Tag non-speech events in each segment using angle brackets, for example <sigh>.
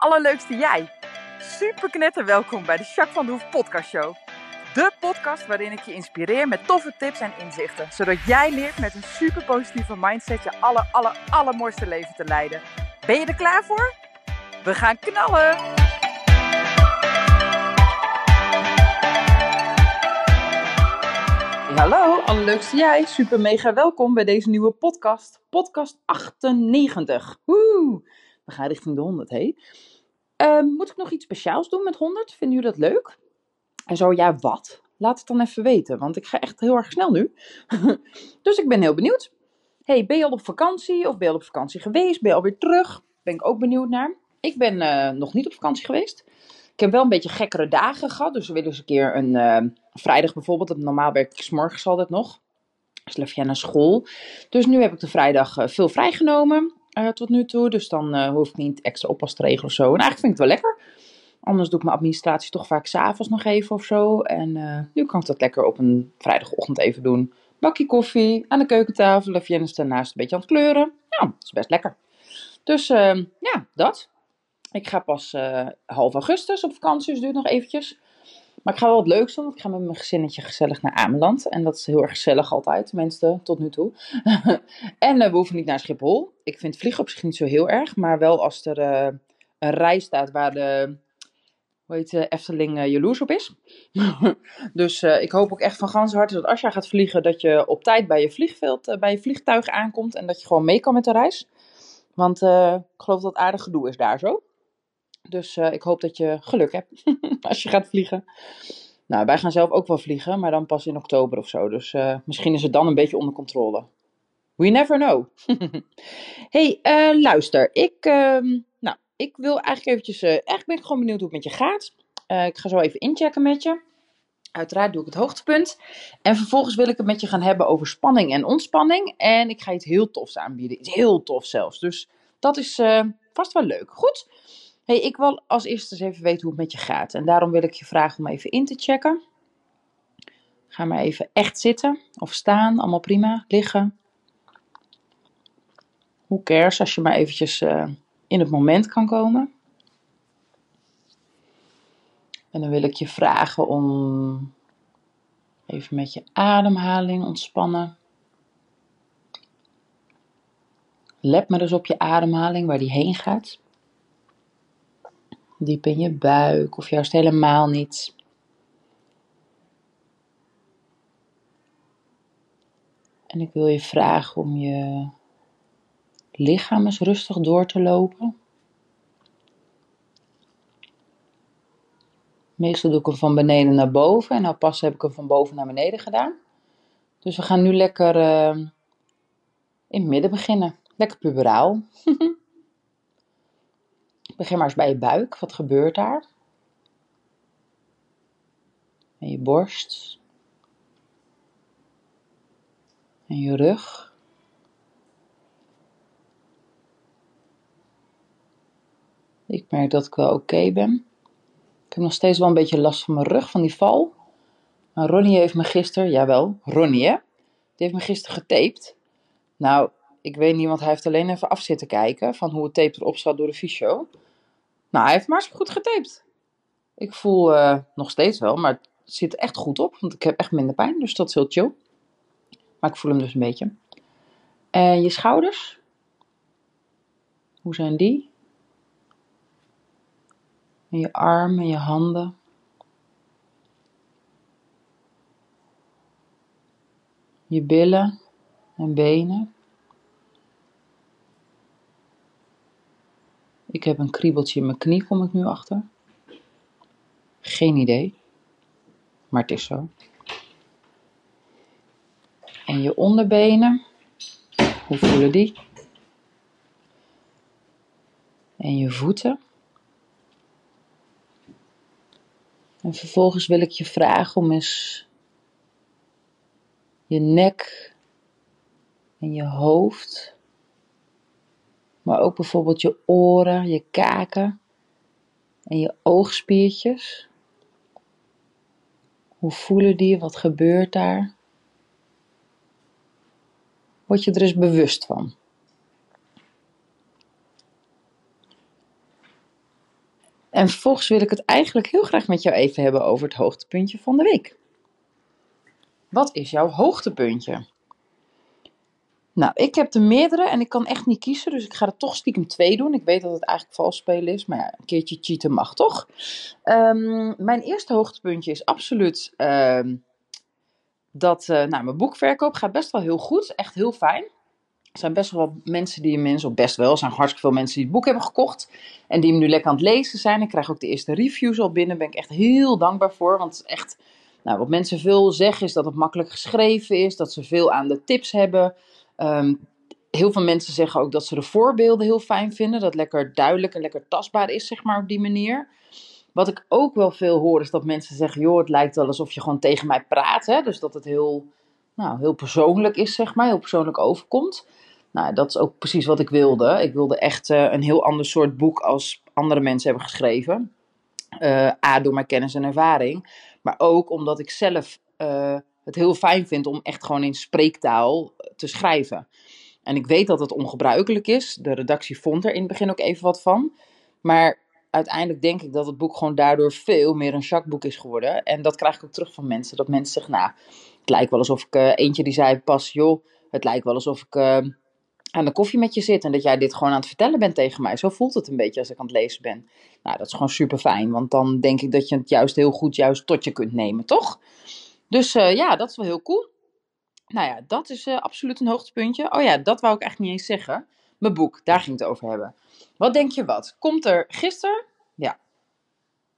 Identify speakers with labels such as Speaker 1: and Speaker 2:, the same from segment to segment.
Speaker 1: allerleukste jij. Super knetter welkom bij de Jacques van de Hoef podcast show. De podcast waarin ik je inspireer met toffe tips en inzichten. Zodat jij leert met een super positieve mindset je aller, aller, allermooiste leven te leiden. Ben je er klaar voor? We gaan knallen! Hallo, allerleukste jij. Super mega welkom bij deze nieuwe podcast. Podcast 98. Woe! We gaan richting de 100, hé. Ehm, moet ik nog iets speciaals doen met 100? Vinden jullie dat leuk? En zo, ja, wat? Laat het dan even weten, want ik ga echt heel erg snel nu. <laughs> dus ik ben heel benieuwd. Hey, ben je al op vakantie of ben je al op vakantie geweest? Ben je alweer terug? Ben ik ook benieuwd naar. Ik ben eh, nog niet op vakantie geweest. Ik heb wel een beetje gekkere dagen gehad. Dus we willen eens een keer een uh, vrijdag bijvoorbeeld. Normaal werk ik s morgens altijd nog. Dus naar school. Dus nu heb ik de vrijdag uh, veel vrijgenomen uh, tot nu toe. Dus dan hoef ik niet extra oppas te regelen of zo. En eigenlijk vind ik het wel lekker. Anders doe ik mijn administratie toch vaak s'avonds nog even of zo. En nu kan ik dat lekker op een vrijdagochtend even doen. Bakje koffie aan de keukentafel. En Vienna daarnaast een beetje aan het kleuren. Ja, dat is best lekker. Dus ja, dat. Ik ga pas half augustus op vakantie, dus duurt nog eventjes. Maar ik ga wel wat leuks doen, want ik ga met mijn gezinnetje gezellig naar Ameland. En dat is heel erg gezellig altijd, tenminste tot nu toe. <laughs> en uh, we hoeven niet naar Schiphol. Ik vind vliegen op zich niet zo heel erg, maar wel als er uh, een rij staat waar de hoe heet de Efteling jaloers op is. <laughs> dus ik hoop ook echt van gans harte dat als jij gaat vliegen, dat je op tijd bij je vliegveld, bij je vliegtuig aankomt. En dat je gewoon mee kan met de reis. Want ik geloof dat het aardig gedoe is daar zo. Dus uh, ik hoop dat je geluk hebt <laughs> als je gaat vliegen. Nou, wij gaan zelf ook wel vliegen, maar dan pas in oktober of zo. Dus uh, misschien is het dan een beetje onder controle. We never know. <laughs> hey, uh, luister. Ik, uh, nou, ik wil eigenlijk eventjes... eigenlijk ben ik gewoon benieuwd hoe het met je gaat. ik ga zo even inchecken met je. Uiteraard doe ik het hoogtepunt. En vervolgens wil ik het met je gaan hebben over spanning en ontspanning. En ik ga iets heel tofs aanbieden. Heel tof zelfs. Dus dat is vast wel leuk. Goed? Ik wil als eerste eens even weten hoe het met je gaat. En daarom wil ik je vragen om even in te checken. Ga maar even echt zitten of staan, allemaal prima. Liggen. Hoe cares als je maar eventjes uh, in het moment kan komen. En dan wil ik je vragen om even met je ademhaling ontspannen. Let maar eens op je ademhaling, waar die heen gaat diep in je buik of juist helemaal niet. En ik wil je vragen om je lichaam eens rustig door te lopen. Meestal doe ik hem van beneden naar boven en nou pas heb ik hem van boven naar beneden gedaan. Dus we gaan nu lekker uh, in het midden beginnen. Lekker puberaal. <laughs> Begin maar eens bij je buik. Wat gebeurt daar? En je borst. En je rug. Ik merk dat ik wel oké ben. Ik heb nog steeds wel een beetje last van mijn rug, van die val. Maar Ronnie heeft me gisteren, jawel, Ronnie hè, die heeft me gisteren getaped. Nou, ik weet niet, want hij heeft alleen even af zitten kijken van hoe het tape erop zat door de fysio. Nou, hij heeft maar goed getaped. Ik voel uh, nog steeds wel, maar het zit echt goed op. Want ik heb echt minder pijn, dus dat is heel chill. Maar ik voel hem dus een beetje. En je schouders? Hoe zijn die? En je armen, je handen. Je billen en benen. Ik heb een kriebeltje in mijn knie, kom ik nu achter. Geen idee. Maar het is zo. En je onderbenen. Hoe voelen die? En je voeten. En vervolgens wil ik je vragen om eens je nek en je hoofd maar ook bijvoorbeeld je oren, je kaken en je oogspiertjes. Hoe voelen die? Wat gebeurt daar? Word je er eens bewust van. En vervolgens wil ik het eigenlijk heel graag met jou even hebben over het hoogtepuntje van de week. Wat is jouw hoogtepuntje? Nou, ik heb er meerdere en ik kan echt niet kiezen, dus ik ga er toch stiekem twee doen. Ik weet dat het eigenlijk vals spelen is, maar ja, een keertje cheaten mag toch? Ehm, mijn eerste hoogtepuntje is absoluut ehm, dat uh, nou, mijn boekverkoop gaat best wel heel goed, echt heel fijn. Er zijn best wel mensen die mensen, of best wel, er zijn hartstikke veel mensen die het boek hebben gekocht. En die hem nu lekker aan het lezen zijn. Ik krijg ook de eerste reviews al binnen, daar ben ik echt heel dankbaar voor. Want het is echt, nou, wat mensen veel zeggen is dat het makkelijk geschreven is, dat ze veel aan de tips hebben. Um, heel veel mensen zeggen ook dat ze de voorbeelden heel fijn vinden. Dat lekker duidelijk en lekker tastbaar is, zeg maar, op die manier. Wat ik ook wel veel hoor, is dat mensen zeggen: joh, het lijkt wel alsof je gewoon tegen mij praat. Hè? Dus dat het heel, nou, heel persoonlijk is, zeg maar, heel persoonlijk overkomt. Nou, dat is ook precies wat ik wilde. Ik wilde echt uh, een heel ander soort boek als andere mensen hebben geschreven. Uh, A, door mijn kennis en ervaring. Maar ook omdat ik zelf uh, het heel fijn vind om echt gewoon in spreektaal te schrijven. En ik weet dat het ongebruikelijk is. De redactie vond er in het begin ook even wat van. Maar uiteindelijk denk ik dat het boek gewoon daardoor veel meer een Jacques-boek is geworden. En dat krijg ik ook terug van mensen. Dat mensen zeggen, nou, het lijkt wel alsof ik... Uh, eentje die zei pas, joh, het lijkt wel alsof ik uh, aan de koffie met je zit. En dat jij dit gewoon aan het vertellen bent tegen mij. Zo voelt het een beetje als ik aan het lezen ben. Nou, dat is gewoon super fijn. Want dan denk ik dat je het juist heel goed juist tot je kunt nemen, toch? Dus uh, ja, dat is wel heel cool. Nou ja, dat is uh, absoluut een hoogtepuntje. Oh ja, dat wou ik echt niet eens zeggen. Mijn boek, daar ging het over hebben. Wat denk je wat? Komt er gisteren? Ja.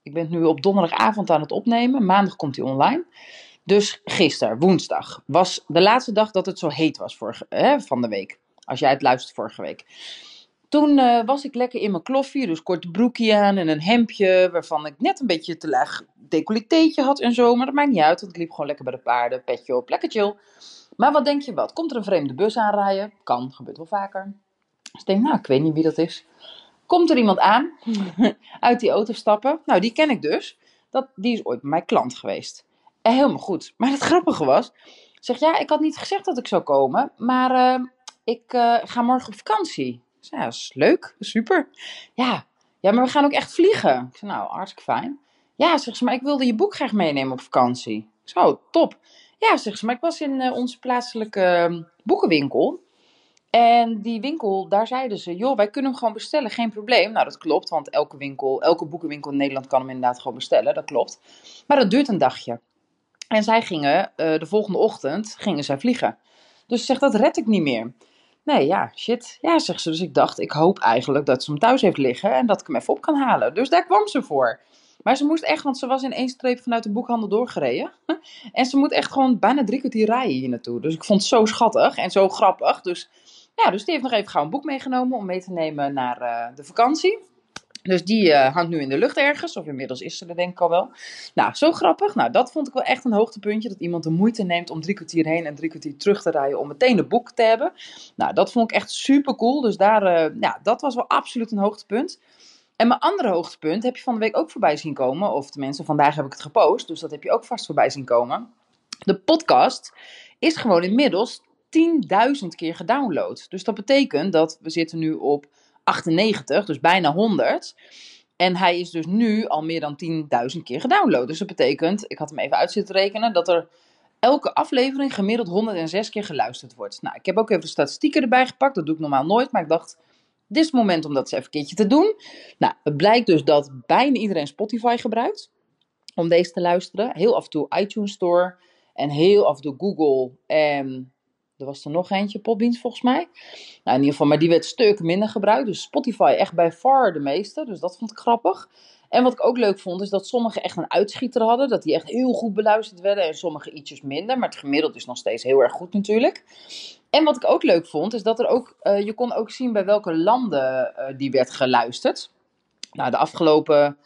Speaker 1: Ik ben nu op donderdagavond aan het opnemen. Maandag komt hij online. Dus gisteren, woensdag, was de laatste dag dat het zo heet was vorige, hè, van de week. Als jij het luistert vorige week. Toen uh, was ik lekker in mijn kloffie, dus korte broekje aan en een hemdje, waarvan ik net een beetje te laag decolleteetje had en zo. Maar dat maakt niet uit, want ik liep gewoon lekker bij de paarden, petje op, lekker chill. Maar wat denk je wat? Komt er een vreemde bus aanrijden? Kan, gebeurt wel vaker. Dus ik denk, nou, ik weet niet wie dat is. Komt er iemand aan, <laughs> uit die auto stappen? Nou, die ken ik dus. Dat, die is ooit mijn klant geweest. En helemaal goed. Maar het grappige was, zeg ja, ik had niet gezegd dat ik zou komen, maar uh, ik ga morgen op vakantie. Ik ja, dat is leuk, super. Ja, ja, maar we gaan ook echt vliegen. Ik zei, nou, hartstikke fijn. Ja, zeg ze, maar ik wilde je boek graag meenemen op vakantie. Zo, top. Ja, zeg ze, maar ik was in uh, onze plaatselijke uh, boekenwinkel. En die winkel, daar zeiden ze, joh, wij kunnen hem gewoon bestellen, geen probleem. Nou, dat klopt, want elke winkel, elke boekenwinkel in Nederland kan hem inderdaad gewoon bestellen, dat klopt. Maar dat duurt een dagje. En zij gingen, uh, de volgende ochtend, gingen zij vliegen. Dus ze zegt, dat red ik niet meer. Nee, ja, shit. Ja, zegt ze. Dus ik dacht, ik hoop eigenlijk dat ze hem thuis heeft liggen en dat ik hem even op kan halen. Dus daar kwam ze voor. Maar ze moest echt, want ze was in één streep vanuit de boekhandel doorgereden. <laughs> en ze moet echt gewoon bijna drie kwartier rijden hier naartoe. Dus ik vond het zo schattig en zo grappig. Dus, ja, dus die heeft nog even gauw een boek meegenomen om mee te nemen naar uh, de vakantie. Dus die uh, hangt nu in de lucht ergens, of inmiddels is ze er denk ik al wel. Nou, zo grappig. Nou, dat vond ik wel echt een hoogtepuntje. Dat iemand de moeite neemt om drie kwartier heen en drie kwartier terug te rijden om meteen een boek te hebben. Nou, dat vond ik echt super cool. Dus daar, uh, ja, dat was wel absoluut een hoogtepunt. En mijn andere hoogtepunt heb je van de week ook voorbij zien komen. Of tenminste, vandaag heb ik het gepost. Dus dat heb je ook vast voorbij zien komen. De podcast is gewoon inmiddels 10.000 keer gedownload. Dus dat betekent dat we zitten nu op 98, dus bijna 100. En hij is dus nu al meer dan 10.000 keer gedownload. Dus dat betekent, ik had hem even uit rekenen, dat er elke aflevering gemiddeld 106 keer geluisterd wordt. Nou, ik heb ook even de statistieken erbij gepakt. Dat doe ik normaal nooit, maar ik dacht, dit is het moment om dat eens even een keertje te doen. Nou, het blijkt dus dat bijna iedereen Spotify gebruikt om deze te luisteren. Heel af en toe iTunes Store en heel af en toe Google en er was er nog eentje, Podbeans volgens mij. Nou, in ieder geval, maar die werd stuk minder gebruikt. Dus Spotify echt bij far de meeste. Dus dat vond ik grappig. En wat ik ook leuk vond, is dat sommige echt een uitschieter hadden. Dat die echt heel goed beluisterd werden. En sommige ietsjes minder. Maar het gemiddeld is nog steeds heel erg goed natuurlijk. En wat ik ook leuk vond, is dat er ook, uh, je kon ook zien bij welke landen uh, die werd geluisterd. Nou, de afgelopen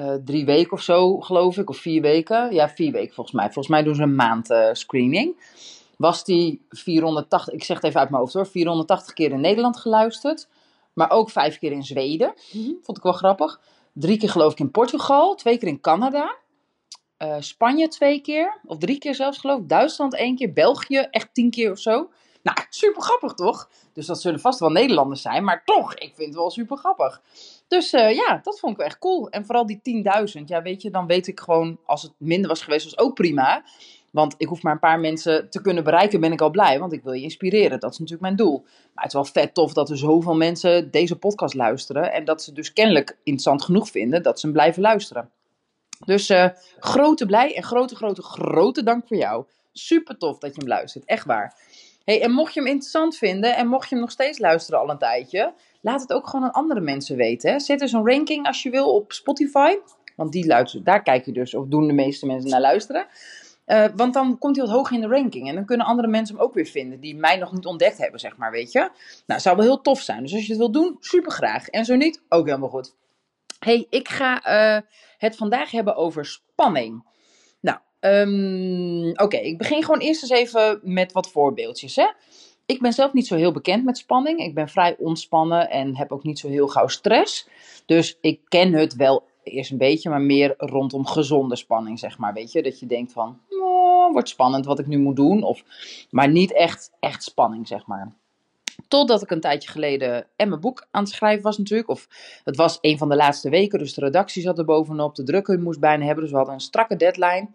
Speaker 1: uh, drie weken of zo, geloof ik. Of vier weken. Ja, vier weken volgens mij. Volgens mij doen ze een maand screening was die 480, ik zeg het even uit mijn hoofd hoor, 480 keer in Nederland geluisterd. Maar ook vijf keer in Zweden. Mm-hmm. Vond ik wel grappig. Drie keer geloof ik in Portugal. Twee keer in Canada. Uh, Spanje twee keer. Of drie keer zelfs geloof ik. Duitsland één keer. België echt tien keer of zo. Nou, super grappig toch? Dus dat zullen vast wel Nederlanders zijn. Maar toch, ik vind het wel super grappig. Dus uh, ja, dat vond ik wel echt cool. En vooral die 10.000, ja weet je, dan weet ik gewoon, als het minder was geweest, was ook prima. Want ik hoef maar een paar mensen te kunnen bereiken, ben ik al blij. Want ik wil je inspireren. Dat is natuurlijk mijn doel. Maar het is wel vet tof dat er zoveel mensen deze podcast luisteren. En dat ze dus kennelijk interessant genoeg vinden dat ze hem blijven luisteren. Dus uh, grote blij en grote, grote, grote dank voor jou. Super tof dat je hem luistert. Echt waar. Hey, en mocht je hem interessant vinden en mocht je hem nog steeds luisteren al een tijdje, laat het ook gewoon aan andere mensen weten. Hè. Zet dus een ranking als je wil op Spotify. Want die luisteren, daar kijk je dus, of doen de meeste mensen naar luisteren. Uh, want dan komt hij wat hoger in de ranking. En dan kunnen andere mensen hem ook weer vinden. Die mij nog niet ontdekt hebben, zeg maar, weet je. Nou, zou wel heel tof zijn. Dus als je het wil doen, super graag. En zo niet, ook helemaal goed. hey, ik ga uh, het vandaag hebben over spanning. Nou, um, oké. ik begin gewoon eerst eens even met wat voorbeeldjes, hè. Ik ben zelf niet zo heel bekend met spanning. Ik ben vrij ontspannen en heb ook niet zo heel gauw stress. Dus ik ken het wel eerst een beetje, maar meer rondom gezonde spanning, zeg maar. Weet je, dat je denkt van, oh, wordt spannend wat ik nu moet doen. Of, maar niet echt, echt spanning, zeg maar. Totdat ik een tijdje geleden en mijn boek aan het schrijven was natuurlijk. Of het was een van de laatste weken, dus de redactie zat er bovenop. De drukker moest bijna hebben, dus we hadden een strakke deadline.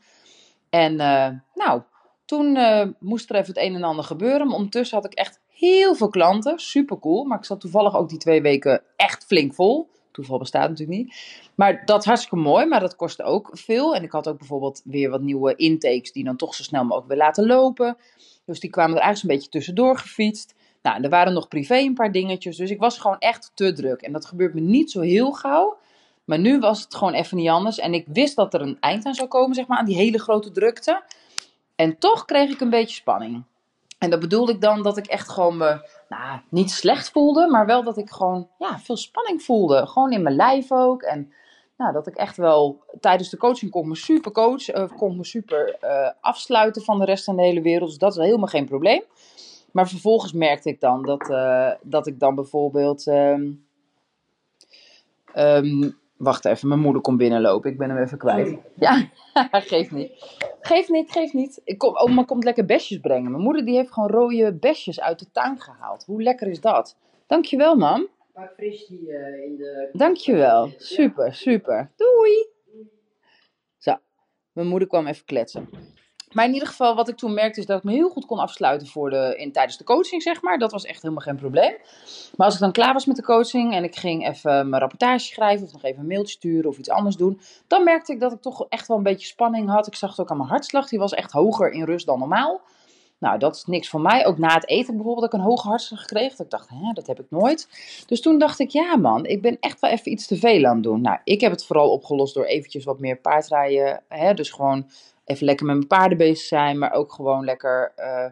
Speaker 1: En uh, nou, toen uh, moest er even het een en ander gebeuren. Maar ondertussen had ik echt heel veel klanten. Super cool. Maar ik zat toevallig ook die twee weken echt flink vol. Toeval bestaat natuurlijk niet. Maar dat is hartstikke mooi, maar dat kostte ook veel. En ik had ook bijvoorbeeld weer wat nieuwe intakes die dan toch zo snel mogelijk weer laten lopen. Dus die kwamen er eigenlijk een beetje tussendoor gefietst. Nou, er waren nog privé een paar dingetjes. Dus ik was gewoon echt te druk. En dat gebeurt me niet zo heel gauw. Maar nu was het gewoon even niet anders. En ik wist dat er een eind aan zou komen, zeg maar, aan die hele grote drukte. En toch kreeg ik een beetje spanning. En dat bedoelde ik dan dat ik echt gewoon me nou, niet slecht voelde, maar wel dat ik gewoon ja, veel spanning voelde. Gewoon in mijn lijf ook. En nou, dat ik echt wel tijdens de coaching kon me super coach, uh, kon me super uh, afsluiten van de rest van de hele wereld. Dus dat is helemaal geen probleem. Maar vervolgens merkte ik dan dat, uh, dat ik dan bijvoorbeeld. Um, um, wacht even, mijn moeder komt binnenlopen. Ik ben hem even kwijt. <laughs> Ja, <laughs> geeft niet. Geef niet, geef niet. Ik kom, oma komt lekker besjes brengen. Mijn moeder die heeft gewoon rode besjes uit de tuin gehaald. Hoe lekker is dat? Dankjewel, mam.
Speaker 2: Maar fris die uh, in de...
Speaker 1: Dankjewel. Super, super. Doei. Zo, mijn moeder kwam even kletsen. Maar in ieder geval, wat ik toen merkte, is dat ik me heel goed kon afsluiten voor de, in, tijdens de coaching, zeg maar. Dat was echt helemaal geen probleem. Maar als ik dan klaar was met de coaching en ik ging even mijn rapportage schrijven, of nog even een mailtje sturen of iets anders doen, dan merkte ik dat ik toch echt wel een beetje spanning had. Ik zag het ook aan mijn hartslag, die was echt hoger in rust dan normaal. Nou, dat is niks voor mij. Ook na het eten bijvoorbeeld, dat ik een hoge hartslag gekregen. Dat ik dacht, hè, dat heb ik nooit. Dus toen dacht ik, ja man, ik ben echt wel even iets te veel aan het doen. Nou, ik heb het vooral opgelost door eventjes wat meer paardrijden. Hè, dus gewoon even lekker met mijn paarden bezig zijn, maar ook gewoon lekker uh,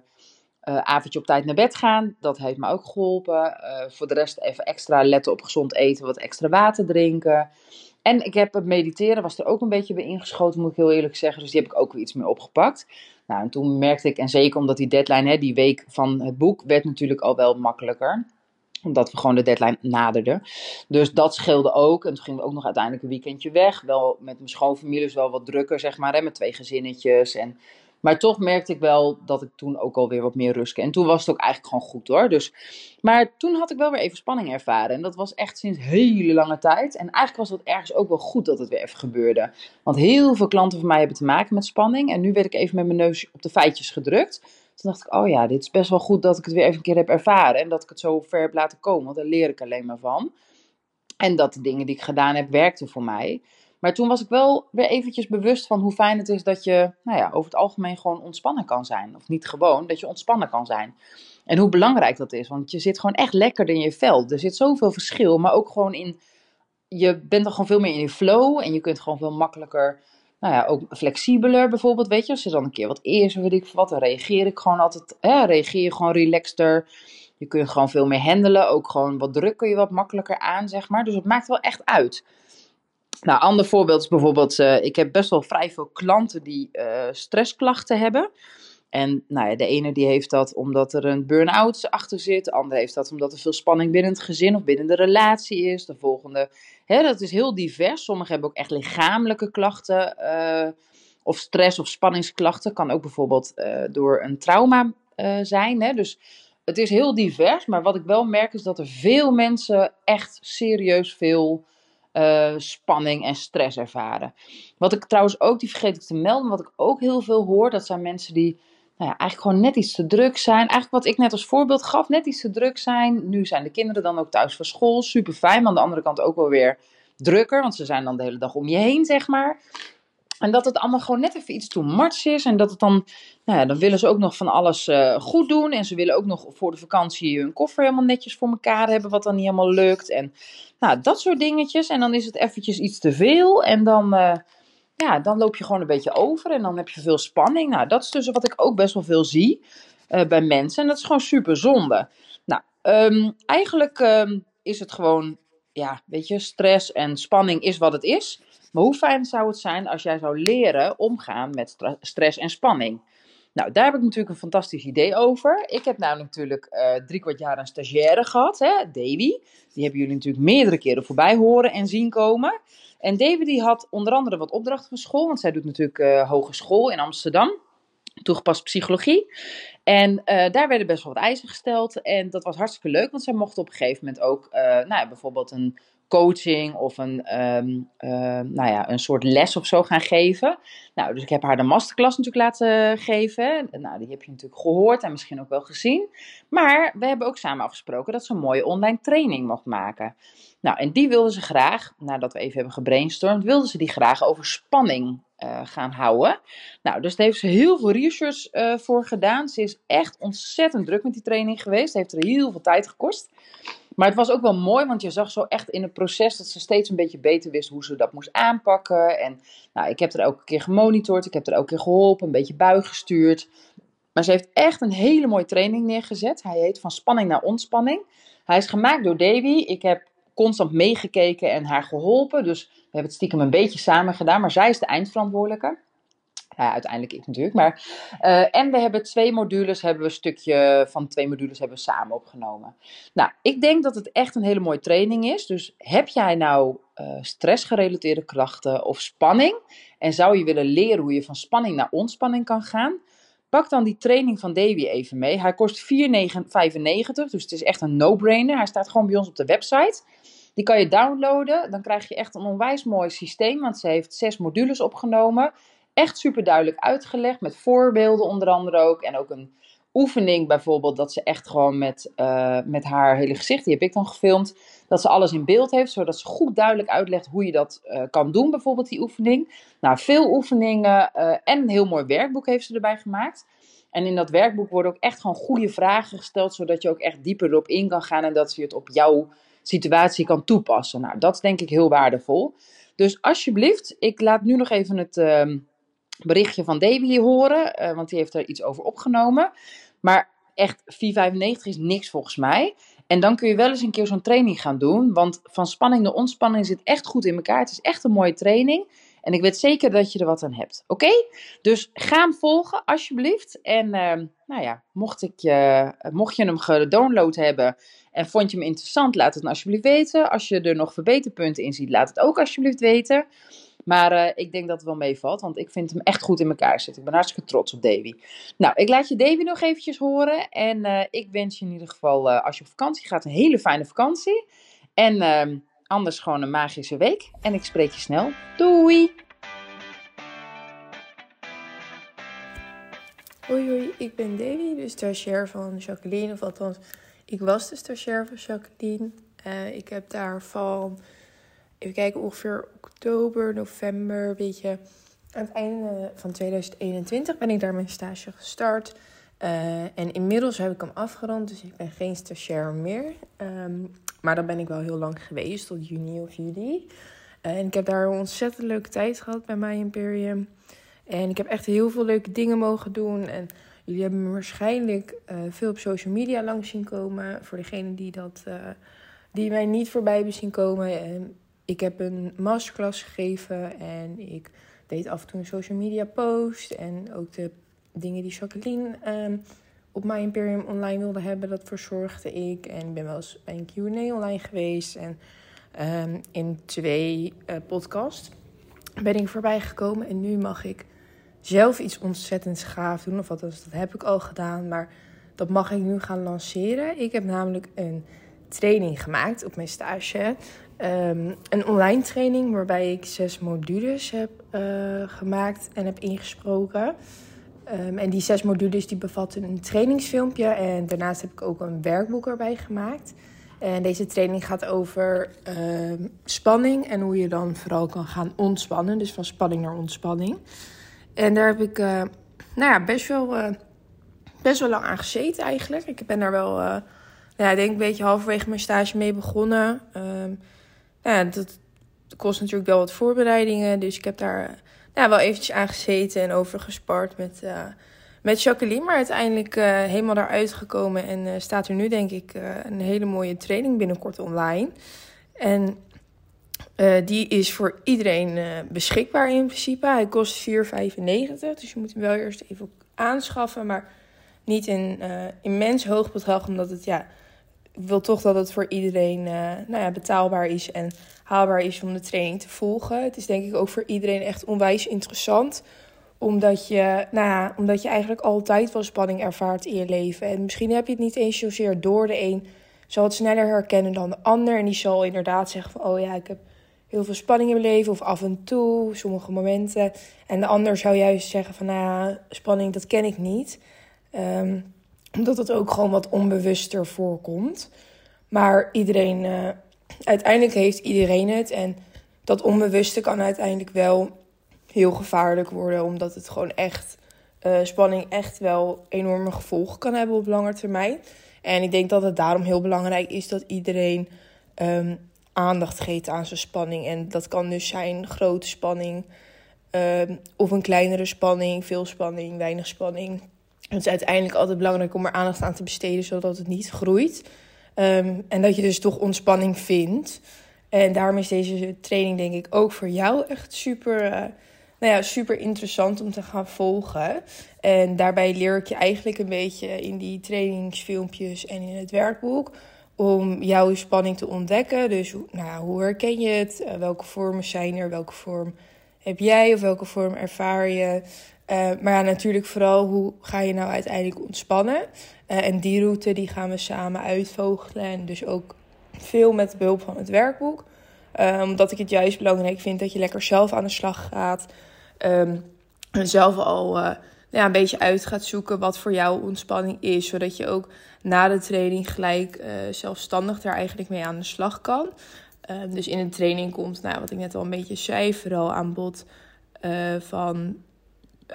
Speaker 1: uh, avondje op tijd naar bed gaan. Dat heeft me ook geholpen. Uh, voor de rest even extra letten op gezond eten, wat extra water drinken. En ik heb het mediteren, was er ook een beetje bij ingeschoten, moet ik heel eerlijk zeggen. Dus die heb ik ook weer iets meer opgepakt. Nou, en toen merkte ik, en zeker omdat die deadline, hè, die week van het boek, werd natuurlijk al wel makkelijker omdat we gewoon de deadline naderden. Dus dat scheelde ook. En toen gingen we ook nog uiteindelijk een weekendje weg. Wel met mijn schoonfamilie, dus wel wat drukker, zeg maar. Met twee gezinnetjes. En, maar toch merkte ik wel dat ik toen ook alweer wat meer rust kreeg. En toen was het ook eigenlijk gewoon goed hoor. Dus, maar toen had ik wel weer even spanning ervaren. En dat was echt sinds hele lange tijd. En eigenlijk was dat ergens ook wel goed dat het weer even gebeurde. Want heel veel klanten van mij hebben te maken met spanning. En nu werd ik even met mijn neus op de feitjes gedrukt. Toen dacht ik, oh ja, dit is best wel goed dat ik het weer even een keer heb ervaren. En dat ik het zo ver heb laten komen, want daar leer ik alleen maar van. En dat de dingen die ik gedaan heb, werkten voor mij. Maar toen was ik wel weer eventjes bewust van hoe fijn het is dat je, nou ja, over het algemeen gewoon ontspannen kan zijn. Of niet gewoon, dat je ontspannen kan zijn. En hoe belangrijk dat is, want je zit gewoon echt lekker in je vel. Er zit zoveel verschil, maar ook gewoon in, je bent er gewoon veel meer in je flow. En je kunt gewoon veel makkelijker nou ja, ook flexibeler bijvoorbeeld, weet je. Als je dan een keer wat eerst, weet ik wat, dan reageer ik gewoon altijd, hè, reageer je gewoon relaxter. Je kunt gewoon veel meer handelen, ook gewoon wat druk kun je wat makkelijker aan, zeg maar. Dus het maakt wel echt uit. Nou, ander voorbeeld is bijvoorbeeld, uh, ik heb best wel vrij veel klanten die uh, stressklachten hebben. En nou ja, de ene die heeft dat omdat er een burn-out achter zit. De andere heeft dat omdat er veel spanning binnen het gezin of binnen de relatie is. De volgende, hè, dat is heel divers. Sommigen hebben ook echt lichamelijke klachten. Uh, of stress of spanningsklachten. Kan ook bijvoorbeeld uh, door een trauma uh, zijn. Hè? Dus het is heel divers, maar wat ik wel merk is dat er veel mensen echt serieus veel spanning en stress ervaren. Wat ik trouwens ook, die vergeet ik te melden, wat ik ook heel veel hoor, dat zijn mensen die nou ja, eigenlijk gewoon net iets te druk zijn. Eigenlijk wat ik net als voorbeeld gaf, net iets te druk zijn. Nu zijn de kinderen dan ook thuis van school, super fijn, maar aan de andere kant ook wel weer drukker, want ze zijn dan de hele dag om je heen, zeg maar. En dat het allemaal gewoon net even iets too much is. En dat het dan, nou ja, dan willen ze ook nog van alles uh, goed doen. En ze willen ook nog voor de vakantie hun koffer helemaal netjes voor elkaar hebben, wat dan niet helemaal lukt. En nou, dat soort dingetjes. En dan is het eventjes iets te veel. En dan, uh, ja, dan loop je gewoon een beetje over. En dan heb je veel spanning. Nou, dat is dus wat ik ook best wel veel zie uh, bij mensen. En dat is gewoon super zonde. Nou, um, eigenlijk um, is het gewoon, ja, weet je, stress en spanning is wat het is. Maar hoe fijn zou het zijn als jij zou leren omgaan met stress en spanning? Nou, daar heb ik natuurlijk een fantastisch idee over. Ik heb nou natuurlijk uh, drie kwart jaar een stagiaire gehad, hè, Davy. Die hebben jullie natuurlijk meerdere keren voorbij horen en zien komen. En Davy die had onder andere wat opdrachten van school, want zij doet natuurlijk uh, hogeschool in Amsterdam. Toegepast psychologie. En uh, daar werden best wel wat eisen gesteld. En dat was hartstikke leuk, want zij mocht op een gegeven moment ook, nou bijvoorbeeld een coaching of een, um, uh, nou ja, een soort les of zo gaan geven. Nou, dus ik heb haar de masterclass natuurlijk laten geven. Nou, die heb je natuurlijk gehoord en misschien ook wel gezien. Maar we hebben ook samen afgesproken dat ze een mooie online training mocht maken. Nou, en die wilde ze graag, nadat we even hebben gebrainstormd, wilde ze die graag over spanning uh, gaan houden. Nou, dus daar heeft ze heel veel research uh, voor gedaan. Ze is echt ontzettend druk met die training geweest. Heeft er heel veel tijd gekost. Maar het was ook wel mooi, want je zag zo echt in het proces dat ze steeds een beetje beter wist hoe ze dat moest aanpakken. En nou, ik heb er elke keer gemonitord, ik heb er elke keer geholpen, een beetje buiggestuurd. Maar ze heeft echt een hele mooie training neergezet. Hij heet Van Spanning naar Ontspanning. Hij is gemaakt door Davy. Ik heb constant meegekeken en haar geholpen. Dus we hebben het stiekem een beetje samen gedaan. Maar zij is de eindverantwoordelijke. Ja, uiteindelijk ik natuurlijk. Maar, uh, en we hebben twee modules, hebben we een stukje van twee modules hebben we samen opgenomen. Nou, ik denk dat het echt een hele mooie training is. Dus heb jij nou uh, stressgerelateerde klachten of spanning? En zou je willen leren hoe je van spanning naar ontspanning kan gaan? Pak dan die training van Davy even mee. Hij kost 4,95, dus het is echt een no-brainer. Hij staat gewoon bij ons op de website. Die kan je downloaden. Dan krijg je echt een onwijs mooi systeem, want ze heeft zes modules opgenomen echt super duidelijk uitgelegd. Met voorbeelden onder andere ook. En ook een oefening bijvoorbeeld. Dat ze echt gewoon met, uh, met haar hele gezicht. Die heb ik dan gefilmd. Dat ze alles in beeld heeft. Zodat ze goed duidelijk uitlegt hoe je dat uh, kan doen. Bijvoorbeeld die oefening. Nou, veel oefeningen. Uh, en een heel mooi werkboek heeft ze erbij gemaakt. En in dat werkboek worden ook echt gewoon goede vragen gesteld. Zodat je ook echt dieper erop in kan gaan. En dat ze het op jouw situatie kan toepassen. Nou, dat is denk ik heel waardevol. Dus alsjeblieft, ik laat nu nog even het ehm, berichtje van Davy horen, uh, want die heeft er iets over opgenomen. Maar echt, 4,95 is niks volgens mij. En dan kun je wel eens een keer zo'n training gaan doen. Want van spanning naar ontspanning zit echt goed in elkaar. Het is echt een mooie training. En ik weet zeker dat je er wat aan hebt. Oké? Dus ga hem volgen, alsjeblieft. En uh, nou ja, mocht, ik, uh, mocht je hem gedownload hebben en vond je hem interessant, laat het dan alsjeblieft weten. Als je er nog verbeterpunten in ziet, laat het ook alsjeblieft weten. Maar uh, ik denk dat het wel meevalt, want ik vind hem echt goed in elkaar zitten. Ik ben hartstikke trots op Davy. Nou, ik laat je Davy nog eventjes horen. En uh, ik wens je in ieder geval, uh, als je op vakantie gaat, een hele fijne vakantie. En ehm, anders gewoon een magische week. En ik spreek je snel. Doei!
Speaker 3: Hoi hoi, ik ben Davy, de stagiair van Jacqueline. Of althans, ik was de stagiair van Jacqueline. ik heb daarvan even kijken, ongeveer oktober, november, een beetje aan het einde van 2021 ben ik daar mijn stage gestart. Uh, en inmiddels heb ik hem afgerond, dus ik ben geen stagiair meer. Um, maar dat ben ik wel heel lang geweest, tot juni of juli. Uh, en ik heb daar ontzettend leuke tijd gehad bij My Imperium. En ik heb echt heel veel leuke dingen mogen doen. En jullie hebben me waarschijnlijk uh, veel op social media langs zien komen. Voor degenen die, dat, die mij niet voorbij hebben zien komen ik heb een masterclass gegeven en ik deed af en toe een social media post. En ook de dingen die Jacqueline um, op mijn Imperium online wilde hebben, dat verzorgde ik. En ik ben wel eens bij een Q&A online geweest. En um, in twee uh, podcasts ben ik voorbij gekomen. En nu mag ik zelf iets ontzettend gaaf doen. Of althans, dat heb ik al gedaan. Maar dat mag ik nu gaan lanceren. Ik heb namelijk een training gemaakt op mijn stage. Ehm, een online training waarbij ik zes modules heb uh, gemaakt en heb ingesproken. Um, en die zes modules die bevatten een trainingsfilmpje en daarnaast heb ik ook een werkboek erbij gemaakt. En deze training gaat over uh, spanning en hoe je dan vooral kan gaan ontspannen. Dus van spanning naar ontspanning. En daar heb ik uh, nou ja, best, wel, uh, best wel lang aan gezeten eigenlijk. Ik ben daar wel, nou ja, denk een beetje halverwege mijn stage mee begonnen. Nou ja, dat kost natuurlijk wel wat voorbereidingen. Dus ik heb daar nou, wel eventjes aan gezeten en over gespart met met Jacqueline, maar uiteindelijk uh, helemaal daaruit gekomen. En uh, staat er nu, denk ik, een hele mooie training binnenkort online. En die is voor iedereen beschikbaar in principe. Hij kost 4,95. Dus je moet hem wel eerst even aanschaffen. Maar niet in immens hoog bedrag, omdat het ja. Ik wil toch dat het voor iedereen nou ja, betaalbaar is en haalbaar is om de training te volgen. Het is denk ik ook voor iedereen echt onwijs interessant omdat je, nou ja, omdat je eigenlijk altijd wel spanning ervaart in je leven. En misschien heb je het niet eens zozeer door. De een zal het sneller herkennen dan de ander. En die zal inderdaad zeggen van, oh ja, ik heb heel veel spanning in mijn leven. Of af en toe, sommige momenten. En de ander zou juist zeggen van, nou ja, spanning, dat ken ik niet. Um, omdat het ook gewoon wat onbewuster voorkomt. Maar iedereen, uh, uiteindelijk heeft iedereen het. En dat onbewuste kan uiteindelijk wel heel gevaarlijk worden. Omdat het gewoon echt, uh, spanning echt wel enorme gevolgen kan hebben op lange termijn. En ik denk dat het daarom heel belangrijk is dat iedereen um, aandacht geeft aan zijn spanning. En dat kan dus zijn grote spanning um, of een kleinere spanning, veel spanning, weinig spanning. Het is uiteindelijk altijd belangrijk om er aandacht aan te besteden, zodat het niet groeit. Um, en dat je dus toch ontspanning vindt. En daarom is deze training denk ik ook voor jou echt super, uh, nou ja, super interessant om te gaan volgen. En daarbij leer ik je eigenlijk een beetje in die trainingsfilmpjes en in het werkboek om jouw spanning te ontdekken. Dus nou, hoe herken je het? Uh, welke vormen zijn er? Welke vorm heb jij of welke vorm ervaar je? Uh, maar ja, natuurlijk vooral hoe ga je nou uiteindelijk ontspannen? Uh, en die route die gaan we samen uitvogelen. En dus ook veel met behulp van het werkboek. omdat ik het juist belangrijk vind dat je lekker zelf aan de slag gaat. Um, zelf al uh, ja, een beetje uit gaat zoeken wat voor jou ontspanning is. Zodat je ook na de training gelijk zelfstandig daar eigenlijk mee aan de slag kan. Um, dus in een training komt, nou, wat ik net al een beetje zei, vooral aan bod van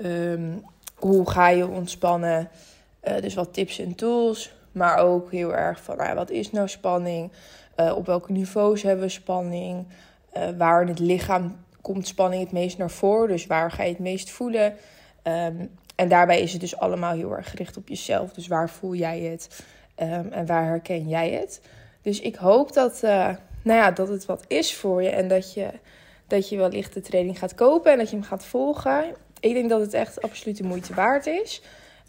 Speaker 3: um, hoe ga je ontspannen. dus wat tips en tools. Maar ook heel erg van nou, wat is nou spanning? op welke niveaus hebben we spanning? waar in het lichaam komt spanning het meest naar voren? Dus waar ga je het meest voelen? Um, en daarbij is het dus allemaal heel erg gericht op jezelf. Dus waar voel jij het um, en waar herken jij het? Dus ik hoop dat, nou ja, dat het wat is voor je en dat je, dat je wellicht de training gaat kopen en dat je hem gaat volgen. Ik denk dat het echt absoluut de moeite waard is.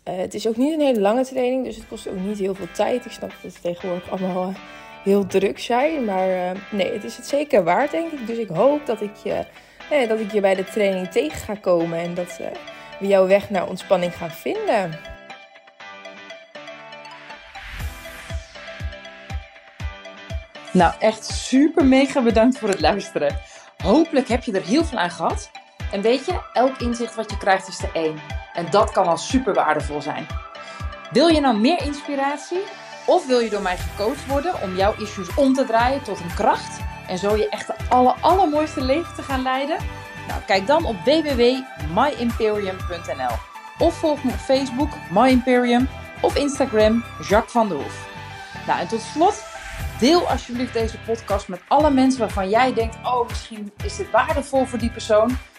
Speaker 3: Uh, het is ook niet een hele lange training, dus het kost ook niet heel veel tijd. Ik snap dat het tegenwoordig allemaal uh, heel druk zijn. Maar nee, het is het zeker waard, denk ik. Dus ik hoop dat ik je eh, dat ik je bij de training tegen ga komen en dat we jouw weg naar ontspanning gaan vinden.
Speaker 1: Nou, echt super mega bedankt voor het luisteren. Hopelijk heb je er heel veel aan gehad. En weet je, elk inzicht wat je krijgt is er één. En dat kan al super waardevol zijn. Wil je nou meer inspiratie? Of wil je door mij gecoacht worden om jouw issues om te draaien tot een kracht? en zo je echt de aller, allermooiste leven te gaan leiden? Nou, kijk dan op www.myimperium.nl of volg me op Facebook, My Imperium, of Instagram, Jacques van der Hoef. Nou, en tot slot, deel alsjeblieft deze podcast met alle mensen waarvan jij denkt, oh, misschien is dit waardevol voor die persoon.